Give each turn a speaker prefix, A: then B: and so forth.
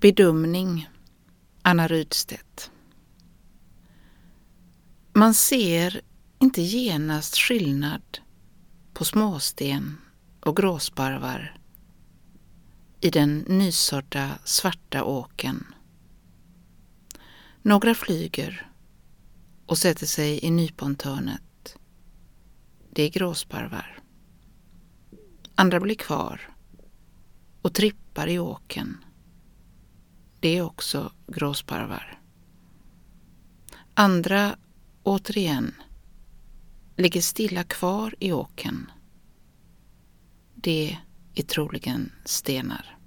A: Bedömning Anna Rydstedt Man ser inte genast skillnad på småsten och gråsparvar i den nysådda svarta åken. Några flyger och sätter sig i nypontörnet. Det är gråsparvar. Andra blir kvar och trippar i åken. Det är också gråsparvar. Andra, återigen, ligger stilla kvar i åken. Det är troligen stenar.